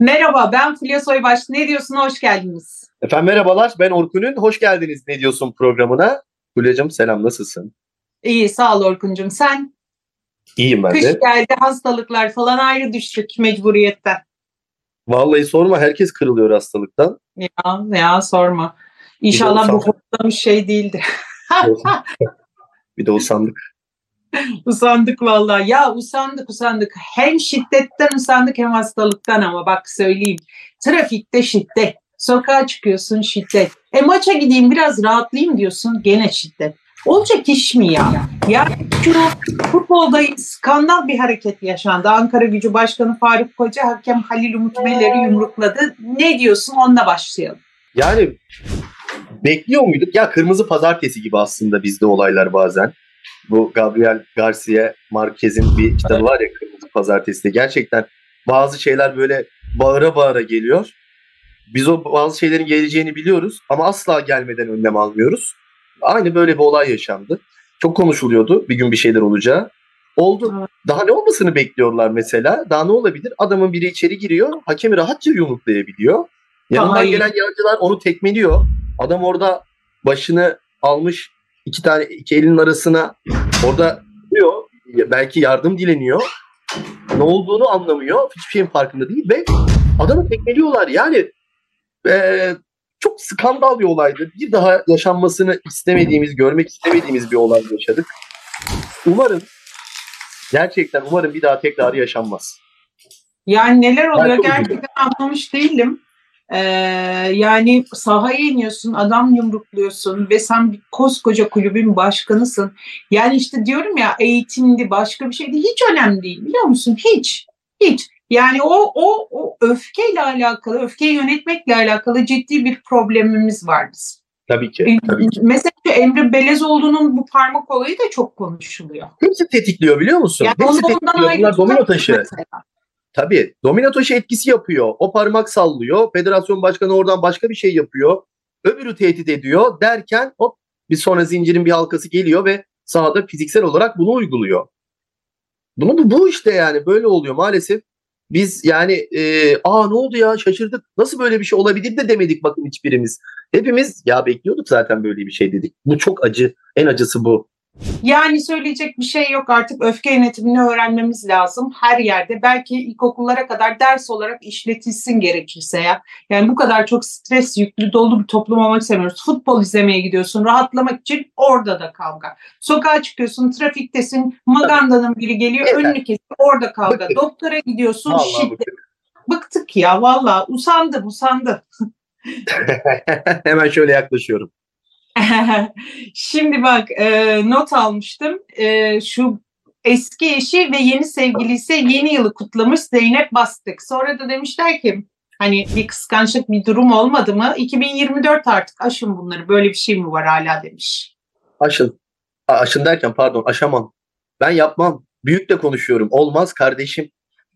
Merhaba ben Fulya Soybaş. Ne diyorsun? Hoş geldiniz. Efendim merhabalar ben Orkun'un. Hoş geldiniz Ne Diyorsun programına. Fulya'cığım selam nasılsın? İyi sağ ol Orkun'cum. Sen? İyiyim ben Kış de. geldi hastalıklar falan ayrı düştük mecburiyetten. Vallahi sorma herkes kırılıyor hastalıktan. Ya, ya sorma. İnşallah bu usandık. hortlamış şey değildi. Bir de usandık. usandık vallahi. Ya usandık usandık. Hem şiddetten usandık hem hastalıktan ama bak söyleyeyim. Trafikte şiddet. Sokağa çıkıyorsun şiddet. E maça gideyim biraz rahatlayayım diyorsun gene şiddet. Olacak iş mi ya? Ya şu futbolda skandal bir hareket yaşandı. Ankara Gücü Başkanı Faruk Koca hakem Halil Umut Meler'i yumrukladı. Ne diyorsun? Onunla başlayalım. Yani bekliyor muyduk? Ya kırmızı pazartesi gibi aslında bizde olaylar bazen. Bu Gabriel Garcia Marquez'in bir kitabı var ya Kırmızı Pazartesi'de. Gerçekten bazı şeyler böyle bağıra bağıra geliyor. Biz o bazı şeylerin geleceğini biliyoruz ama asla gelmeden önlem almıyoruz. Aynı böyle bir olay yaşandı. Çok konuşuluyordu bir gün bir şeyler olacağı. Oldu. Daha ne olmasını bekliyorlar mesela? Daha ne olabilir? Adamın biri içeri giriyor. Hakemi rahatça yumruklayabiliyor. Yanından gelen yancılar onu tekmeliyor. Adam orada başını almış iki tane iki elinin arasına orada diyor. Belki yardım dileniyor. Ne olduğunu anlamıyor. Hiçbir şeyin farkında değil ve adamı tekmeliyorlar. Yani eee, çok skandal bir olaydı. Bir daha yaşanmasını istemediğimiz, görmek istemediğimiz bir olay yaşadık. Umarım gerçekten umarım bir daha tekrar yaşanmaz. Yani neler oluyor gerçekten anlamış değilim. Ee, yani sahaya iniyorsun, adam yumrukluyorsun ve sen bir koskoca kulübün başkanısın. Yani işte diyorum ya eğitimdi, başka bir şeydi. Hiç önemli değil biliyor musun? Hiç. Hiç. Yani o, o, o öfkeyle alakalı, öfkeyi yönetmekle alakalı ciddi bir problemimiz var bizim. Tabii ki. Tabii ki. Mesela Emre Belezoğlu'nun bu parmak olayı da çok konuşuluyor. Hepsi tetikliyor biliyor musun? Yani Hepsi tetikliyor. Bunlar domino taşı. mesela. Tabii. Domino taşı etkisi yapıyor. O parmak sallıyor. Federasyon başkanı oradan başka bir şey yapıyor. Öbürü tehdit ediyor derken hop bir sonra zincirin bir halkası geliyor ve sahada fiziksel olarak bunu uyguluyor. Bunu bu, bu işte yani böyle oluyor maalesef. Biz yani e, aa ne oldu ya şaşırdık. Nasıl böyle bir şey olabilir de demedik bakın hiçbirimiz. Hepimiz ya bekliyorduk zaten böyle bir şey dedik. Bu çok acı. En acısı bu. Yani söyleyecek bir şey yok artık öfke yönetimini öğrenmemiz lazım her yerde. Belki ilkokullara kadar ders olarak işletilsin gerekirse ya. Yani bu kadar çok stres yüklü dolu bir toplum olmak istemiyoruz. Futbol izlemeye gidiyorsun rahatlamak için orada da kavga. Sokağa çıkıyorsun trafiktesin magandanın biri geliyor Yeter. önünü kesiyor orada kavga. Bıktık. Doktora gidiyorsun Vallahi şiddet. bıktık. Bıktık ya valla usandım usandım. Hemen şöyle yaklaşıyorum. Şimdi bak e, not almıştım. E, şu eski eşi ve yeni sevgilisi yeni yılı kutlamış Zeynep Bastık. Sonra da demişler ki hani bir kıskançlık bir durum olmadı mı? 2024 artık aşın bunları böyle bir şey mi var hala demiş. Aşın. Aşın derken pardon aşamam. Ben yapmam. Büyük de konuşuyorum. Olmaz kardeşim.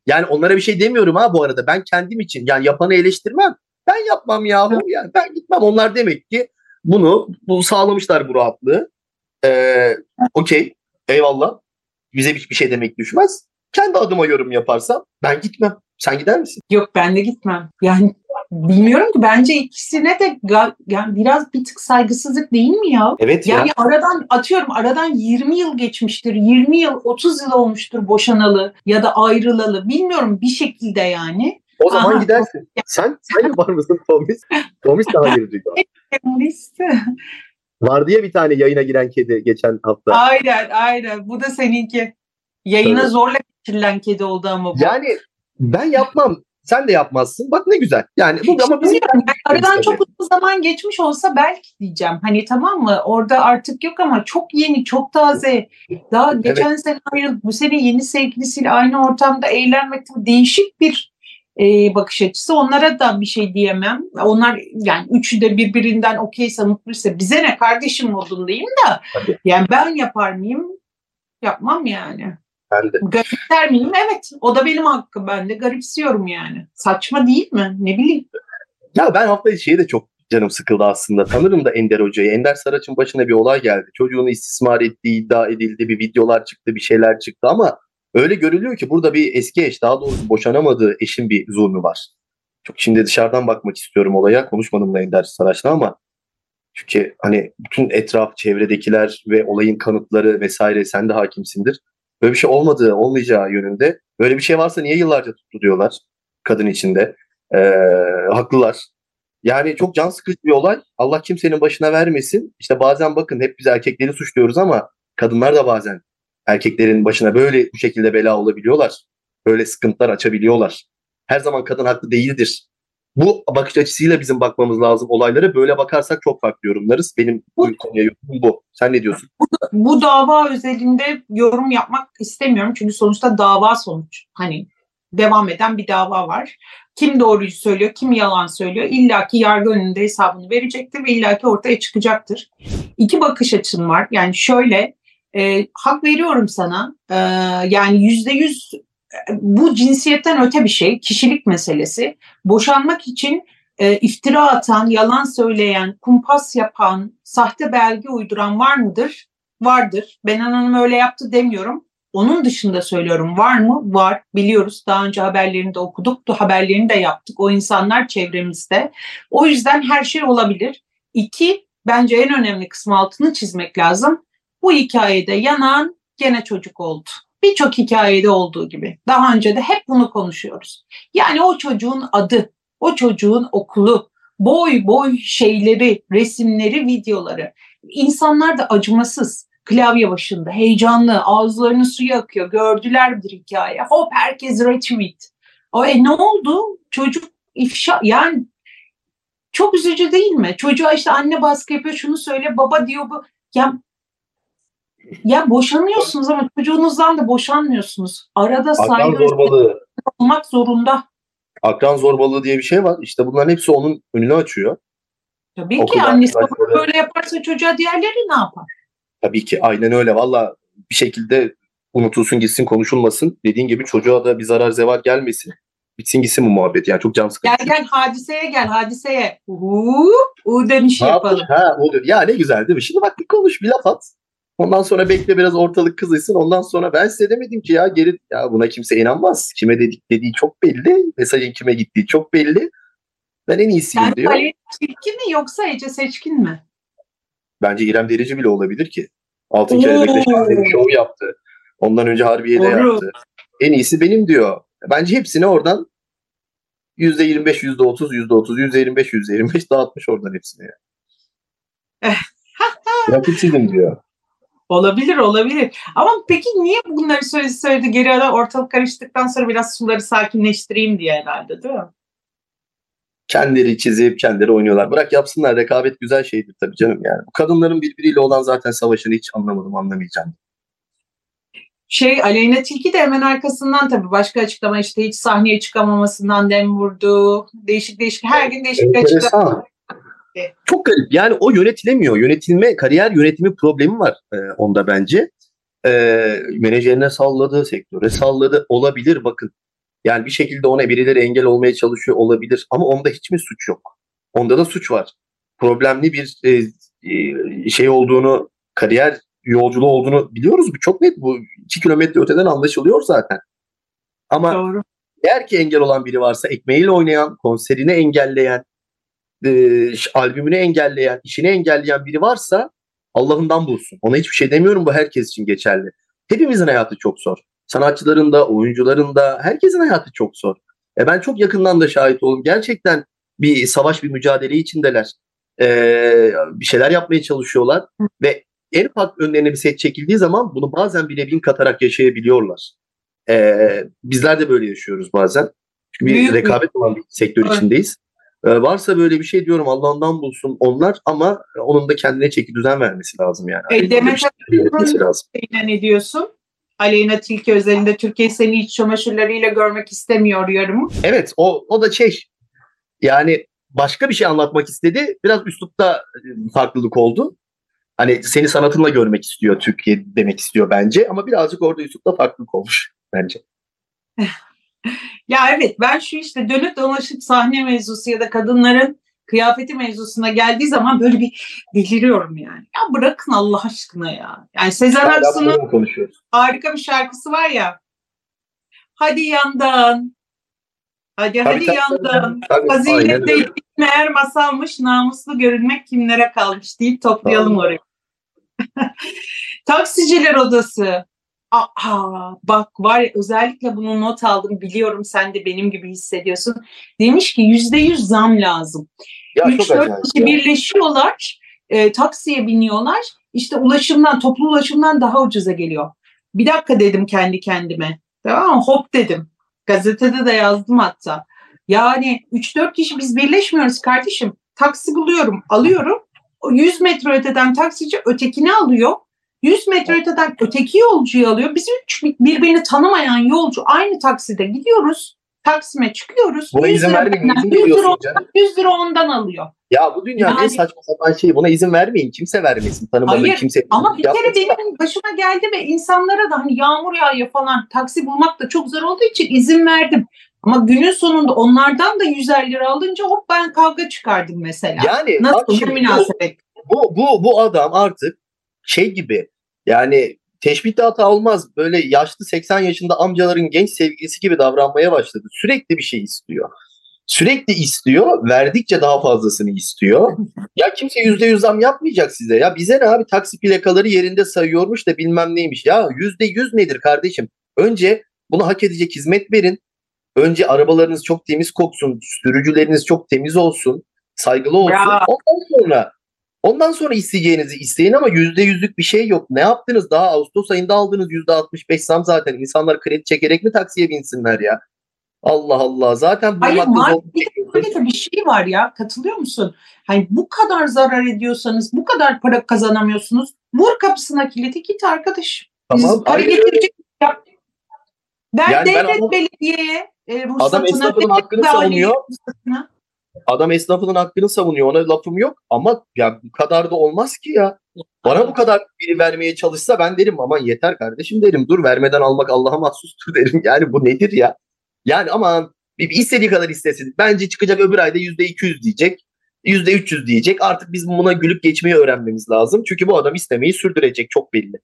Yani onlara bir şey demiyorum ha bu arada. Ben kendim için yani yapanı eleştirmem. Ben yapmam yahu. Yani ben gitmem. Onlar demek ki bunu, bunu sağlamışlar bu rahatlığı. Ee, Okey. Eyvallah. Bize hiçbir şey demek düşmez. Kendi adıma yorum yaparsam ben gitmem. Sen gider misin? Yok ben de gitmem. Yani bilmiyorum ki bence ikisine de yani biraz bir tık saygısızlık değil mi ya? Evet ya. Yani aradan atıyorum aradan 20 yıl geçmiştir. 20 yıl 30 yıl olmuştur boşanalı ya da ayrılalı. Bilmiyorum bir şekilde yani. O zaman Aha. gidersin. Sen sen var mısın Tomis? Tomis daha hayır diyor. Liste. Var diye bir tane yayına giren kedi geçen hafta. aynen aynen. Bu da seninki. Yayına Tabii. zorla getirilen kedi oldu ama bu. Yani ben yapmam. Sen de yapmazsın. Bak ne güzel. Yani bu ama bizim yani aradan çok uzun zaman geçmiş olsa belki diyeceğim. Hani tamam mı? Orada artık yok ama çok yeni, çok taze. Daha geçen sene ayrılıp bu sene yeni sevgilisiyle aynı ortamda eğlenmek değişik bir e, bakış açısı. Onlara da bir şey diyemem. Onlar yani üçü de birbirinden okeyse mutluysa bize ne kardeşim modundayım da. Tabii. Yani ben yapar mıyım? Yapmam yani. ben de. Garipser miyim? Evet. O da benim hakkım. Ben de garipsiyorum yani. Saçma değil mi? Ne bileyim. Ya ben hafta şeye de çok canım sıkıldı aslında. Tanırım da Ender Hoca'yı. Ender Saraç'ın başına bir olay geldi. Çocuğunu istismar ettiği iddia edildi. Bir videolar çıktı, bir şeyler çıktı ama öyle görülüyor ki burada bir eski eş, daha doğrusu boşanamadığı eşin bir zulmü var. Çok şimdi dışarıdan bakmak istiyorum olaya. Konuşmadım da Ender Saraç'la ama çünkü hani bütün etraf, çevredekiler ve olayın kanıtları vesaire sen de hakimsindir. Böyle bir şey olmadığı, olmayacağı yönünde. Böyle bir şey varsa niye yıllarca tuttu diyorlar kadın içinde. Ee, haklılar. Yani çok can sıkıcı bir olay. Allah kimsenin başına vermesin. İşte bazen bakın hep biz erkekleri suçluyoruz ama kadınlar da bazen erkeklerin başına böyle bu şekilde bela olabiliyorlar. Böyle sıkıntılar açabiliyorlar. Her zaman kadın haklı değildir. Bu bakış açısıyla bizim bakmamız lazım olaylara. Böyle bakarsak çok farklı yorumlarız. Benim bu konuya yorumum bu. Sen ne diyorsun? Bu, bu dava özelinde yorum yapmak istemiyorum. Çünkü sonuçta dava sonuç. Hani devam eden bir dava var. Kim doğruyu söylüyor, kim yalan söylüyor. İlla ki yargı önünde hesabını verecektir ve illa ki ortaya çıkacaktır. İki bakış açım var. Yani şöyle, e, hak veriyorum sana. E, yani yüzde yüz bu cinsiyetten öte bir şey, kişilik meselesi. Boşanmak için e, iftira atan, yalan söyleyen, kumpas yapan, sahte belge uyduran var mıdır? Vardır. Benan Hanım öyle yaptı demiyorum. Onun dışında söylüyorum var mı? Var. Biliyoruz. Daha önce haberlerini de okuduk. Haberlerini de yaptık. O insanlar çevremizde. O yüzden her şey olabilir. İki, bence en önemli kısmı altını çizmek lazım. Bu hikayede yanan gene çocuk oldu. Birçok hikayede olduğu gibi. Daha önce de hep bunu konuşuyoruz. Yani o çocuğun adı, o çocuğun okulu, boy boy şeyleri, resimleri, videoları. İnsanlar da acımasız klavye başında heyecanlı ağızlarının suyu akıyor gördüler bir hikaye hop herkes retweet o e ne oldu çocuk ifşa yani çok üzücü değil mi çocuğa işte anne baskı yapıyor şunu söyle baba diyor bu ya ya boşanıyorsunuz ama çocuğunuzdan da boşanmıyorsunuz arada saygı zorbalığı olmak zorunda akran zorbalığı diye bir şey var işte bunların hepsi onun önünü açıyor Tabii Okulda ki annesi böyle yaparsa çocuğa diğerleri ne yapar? Tabii ki aynen öyle. Valla bir şekilde unutulsun gitsin konuşulmasın. Dediğin gibi çocuğa da bir zarar zeval gelmesin. Bitsin gitsin bu muhabbet yani çok can sıkıcı. Gel gel hadiseye gel hadiseye. Uuu, u dönüş yapalım. Ha, o ya ne güzel değil mi? Şimdi bak bir konuş bir laf at. Ondan sonra bekle biraz ortalık kızışsın. Ondan sonra ben size demedim ki ya geri ya buna kimse inanmaz. Kime dedik dediği çok belli. Mesajın kime gittiği çok belli. Ben en iyisiyim yani diyor. Yani Seçkin mi yoksa Ece Seçkin mi? Bence İrem Derici bile olabilir ki. Altın Kelebek'te şov yaptı. Ondan önce Harbiye'de Doğru. yaptı. En iyisi benim diyor. Bence hepsini oradan %25, %30, %30, %25, %25 dağıtmış oradan hepsini. Yani. Rakipsizim diyor. Olabilir olabilir. Ama peki niye bunları söyledi, söyledi geri ara ortalık karıştıktan sonra biraz suları sakinleştireyim diye herhalde değil mi? kendileri çizip kendileri oynuyorlar. Bırak yapsınlar rekabet güzel şeydir tabii canım yani. Bu kadınların birbiriyle olan zaten savaşını hiç anlamadım anlamayacağım. Şey Aleyna Tilki de hemen arkasından tabii başka açıklama işte hiç sahneye çıkamamasından dem vurdu. Değişik değişik her gün değişik açıklama. Çok garip. Yani o yönetilemiyor. Yönetilme, kariyer yönetimi problemi var e, onda bence. E, menajerine salladı, sektöre salladı. Olabilir bakın. Yani bir şekilde ona birileri engel olmaya çalışıyor olabilir ama onda hiç mi suç yok? Onda da suç var. Problemli bir e, e, şey olduğunu, kariyer yolculuğu olduğunu biliyoruz. Bu çok net. Bu iki kilometre öteden anlaşılıyor zaten. Ama Doğru. eğer ki engel olan biri varsa ekmeğiyle oynayan, konserini engelleyen, e, albümünü engelleyen, işini engelleyen biri varsa Allah'ından bulsun. Ona hiçbir şey demiyorum. Bu herkes için geçerli. Hepimizin hayatı çok zor sanatçıların da, oyuncuların da, herkesin hayatı çok zor. E ben çok yakından da şahit oldum. Gerçekten bir savaş, bir mücadele içindeler. Ee, bir şeyler yapmaya çalışıyorlar ve en ufak önlerine bir set çekildiği zaman bunu bazen bile bin katarak yaşayabiliyorlar. Ee, bizler de böyle yaşıyoruz bazen. Çünkü bir büyük, rekabet olan bir sektör evet. içindeyiz. Ee, varsa böyle bir şey diyorum Allah'ından bulsun onlar ama onun da kendine çeki düzen vermesi lazım yani. E, Demet şey lazım. ne diyorsun? Aleyna Tilki özelinde Türkiye seni iç çamaşırlarıyla görmek istemiyor yarım. Evet o, o da şey yani başka bir şey anlatmak istedi. Biraz üslupta e, farklılık oldu. Hani seni sanatınla görmek istiyor Türkiye demek istiyor bence ama birazcık orada üslupta farklılık olmuş bence. ya evet ben şu işte dönüp dolaşıp sahne mevzusu ya da kadınların kıyafeti mevzusuna geldiği zaman böyle bir deliriyorum yani. Ya bırakın Allah aşkına ya. Yani Sezen Aksu'nun harika bir şarkısı var ya. Hadi yandan Hadi tabii, hadi tabii, yandım. Fazilet değil meğer masalmış namuslu görünmek kimlere kalmış deyip toplayalım orayı. Taksiciler odası. Aa, bak var ya özellikle bunu not aldım biliyorum sen de benim gibi hissediyorsun. Demiş ki yüzde yüz zam lazım. Ya 3-4 kişi birleşiyorlar e, taksiye biniyorlar işte ulaşımdan toplu ulaşımdan daha ucuza geliyor. Bir dakika dedim kendi kendime tamam mı hop dedim gazetede de yazdım hatta. Yani 3-4 kişi biz birleşmiyoruz kardeşim. Taksi buluyorum, alıyorum. 100 metre öteden taksici ötekini alıyor. 100 metre öteden öteki yolcuyu alıyor. Biz üç birbirini tanımayan yolcu aynı takside gidiyoruz. Taksim'e çıkıyoruz. Buna 100 izin lira, vermeyin. 100 lira, ondan, 100 lira ondan alıyor. Ya bu dünyanın yani, en saçma sapan şeyi. Buna izin vermeyin. Kimse vermesin. Tanımadığı hayır, kimse. Ama bir kere benim başıma geldi ve insanlara da hani yağmur yağıyor falan taksi bulmak da çok zor olduğu için izin verdim. Ama günün sonunda onlardan da 150 lira alınca hop ben kavga çıkardım mesela. Yani nasıl bir münasebet? Bu, bu, bu adam artık şey gibi yani teşbihte hata olmaz. Böyle yaşlı 80 yaşında amcaların genç sevgilisi gibi davranmaya başladı. Sürekli bir şey istiyor. Sürekli istiyor. Verdikçe daha fazlasını istiyor. Ya kimse yüzde yüz zam yapmayacak size. Ya bize ne abi taksi plakaları yerinde sayıyormuş da bilmem neymiş. Ya yüzde yüz nedir kardeşim? Önce bunu hak edecek hizmet verin. Önce arabalarınız çok temiz koksun, sürücüleriniz çok temiz olsun, saygılı olsun. Bravo. Ondan sonra ondan sonra isteyeceğinizi isteyin ama yüzde yüzlük bir şey yok. Ne yaptınız? Daha Ağustos ayında aldınız yüzde 65 zam zaten. İnsanlar kredi çekerek mi taksiye binsinler ya? Allah Allah. Zaten bu Hayır, markette bir şey var ya. Katılıyor musun? Hani bu kadar zarar ediyorsanız, bu kadar para kazanamıyorsunuz. Vur kapısına kilidi git arkadaş. Tamam, Biz para getirecek. Ben yani devlet ben belediyeye e, Adam esnafının hakkını savunuyor. Ruhsatına. Adam esnafının hakkını savunuyor. Ona lafım yok. Ama ya bu kadar da olmaz ki ya. Bana bu kadar biri vermeye çalışsa ben derim aman yeter kardeşim derim. Dur vermeden almak Allah'a mahsustur derim. Yani bu nedir ya? Yani aman bir istediği kadar istesin. Bence çıkacak öbür ayda yüzde 200 diyecek. yüzde 300 diyecek. Artık biz buna gülüp geçmeyi öğrenmemiz lazım. Çünkü bu adam istemeyi sürdürecek çok belli.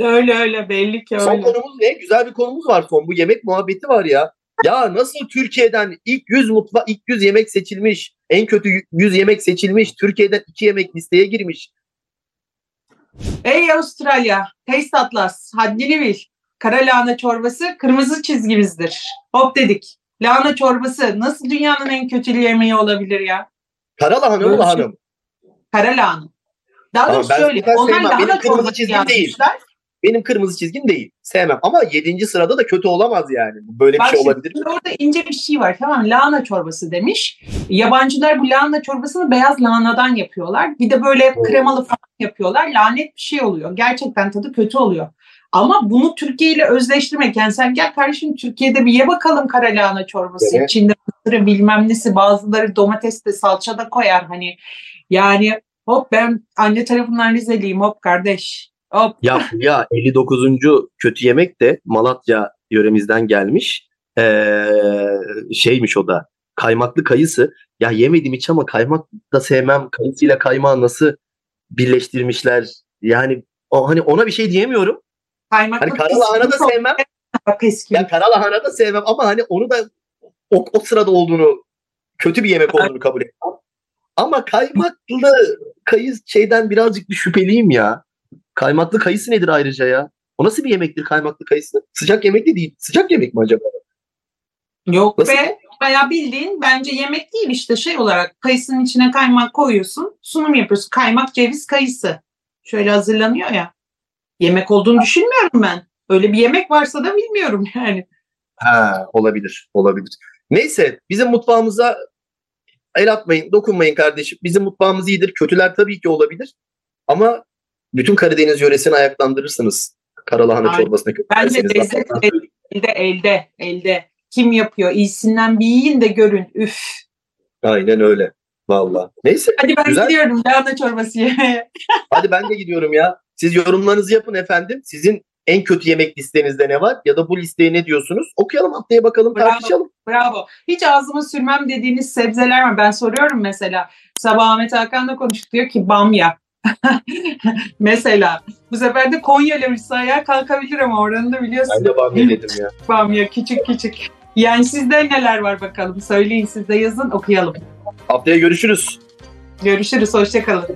Öyle öyle belli ki öyle. Son konumuz ne? Güzel bir konumuz var son. Bu yemek muhabbeti var ya. Ya nasıl Türkiye'den ilk 100 mutfa ilk 100 yemek seçilmiş, en kötü 100 yemek seçilmiş, Türkiye'den 2 yemek listeye girmiş. Ey Avustralya, Taste Atlas, haddini bil. Kara lahana çorbası kırmızı çizgimizdir. Hop dedik. Lahana çorbası nasıl dünyanın en kötü yemeği olabilir ya? Kara lahana mı lahana mı? Kara lahana. Daha doğrusu şöyle. Onlar lahana çorbası çizgim değil. Benim kırmızı çizgim değil. Sevmem. Ama 7. sırada da kötü olamaz yani. Böyle Bak bir şey olabilir mi? Orada ince bir şey var. Tamam lahana çorbası demiş. Yabancılar bu lahana çorbasını beyaz lahanadan yapıyorlar. Bir de böyle hmm. kremalı falan yapıyorlar. Lanet bir şey oluyor. Gerçekten tadı kötü oluyor. Ama bunu Türkiye ile özleştirmek yani sen gel kardeşim Türkiye'de bir ye bakalım kara lahana çorbası. Evet. İçinde mısırı bilmem nesi bazıları domates de salça da koyar hani. Yani hop ben anne tarafından Rizeliyim hop kardeş. Hop. Ya, ya 59. kötü yemek de Malatya yöremizden gelmiş. Ee, şeymiş o da kaymaklı kayısı. Ya yemedim hiç ama kaymak da sevmem. Kayısıyla kaymağı nasıl birleştirmişler. Yani o, hani ona bir şey diyemiyorum. Kaymaklı hani kara lahana da sevmem. Ya kara lahana da sevmem ama hani onu da o, o sırada olduğunu kötü bir yemek olduğunu kabul etmem. Ama kaymaklı kayıs şeyden birazcık bir şüpheliyim ya. Kaymaklı kayısı nedir ayrıca ya? O nasıl bir yemektir kaymaklı kayısı? Sıcak yemek de değil. Sıcak yemek mi acaba? Yok nasıl? be. Bayağı bildiğin bence yemek değil işte şey olarak kayısının içine kaymak koyuyorsun. Sunum yapıyorsun. Kaymak, ceviz, kayısı. Şöyle hazırlanıyor ya. Yemek olduğunu düşünmüyorum ben. Öyle bir yemek varsa da bilmiyorum yani. Ha, olabilir. Olabilir. Neyse bizim mutfağımıza el atmayın, dokunmayın kardeşim. Bizim mutfağımız iyidir. Kötüler tabii ki olabilir. Ama bütün Karadeniz yöresini ayaklandırırsınız. Karalahana Aynen. çorbasına Bence lezzet elde, elde, elde. Kim yapıyor? İyisinden bir yiyin de görün. Üf. Aynen öyle. Valla. Neyse. Hadi ben güzel. gidiyorum lahana çorbası yemeye. Hadi ben de gidiyorum ya. Siz yorumlarınızı yapın efendim. Sizin en kötü yemek listenizde ne var? Ya da bu listeye ne diyorsunuz? Okuyalım haftaya bakalım bravo, tartışalım. Bravo. Hiç ağzıma sürmem dediğiniz sebzeler var. Ben soruyorum mesela. Sabah Ahmet Hakan'la konuştuk diyor ki bamya. Mesela bu sefer de Konya ile ayağa kalkabilir ama oranı da biliyorsun. Ben de bamya dedim ya. Bamya küçük küçük. Yani sizde neler var bakalım. Söyleyin siz de yazın okuyalım. Haftaya görüşürüz. Görüşürüz. Hoşçakalın.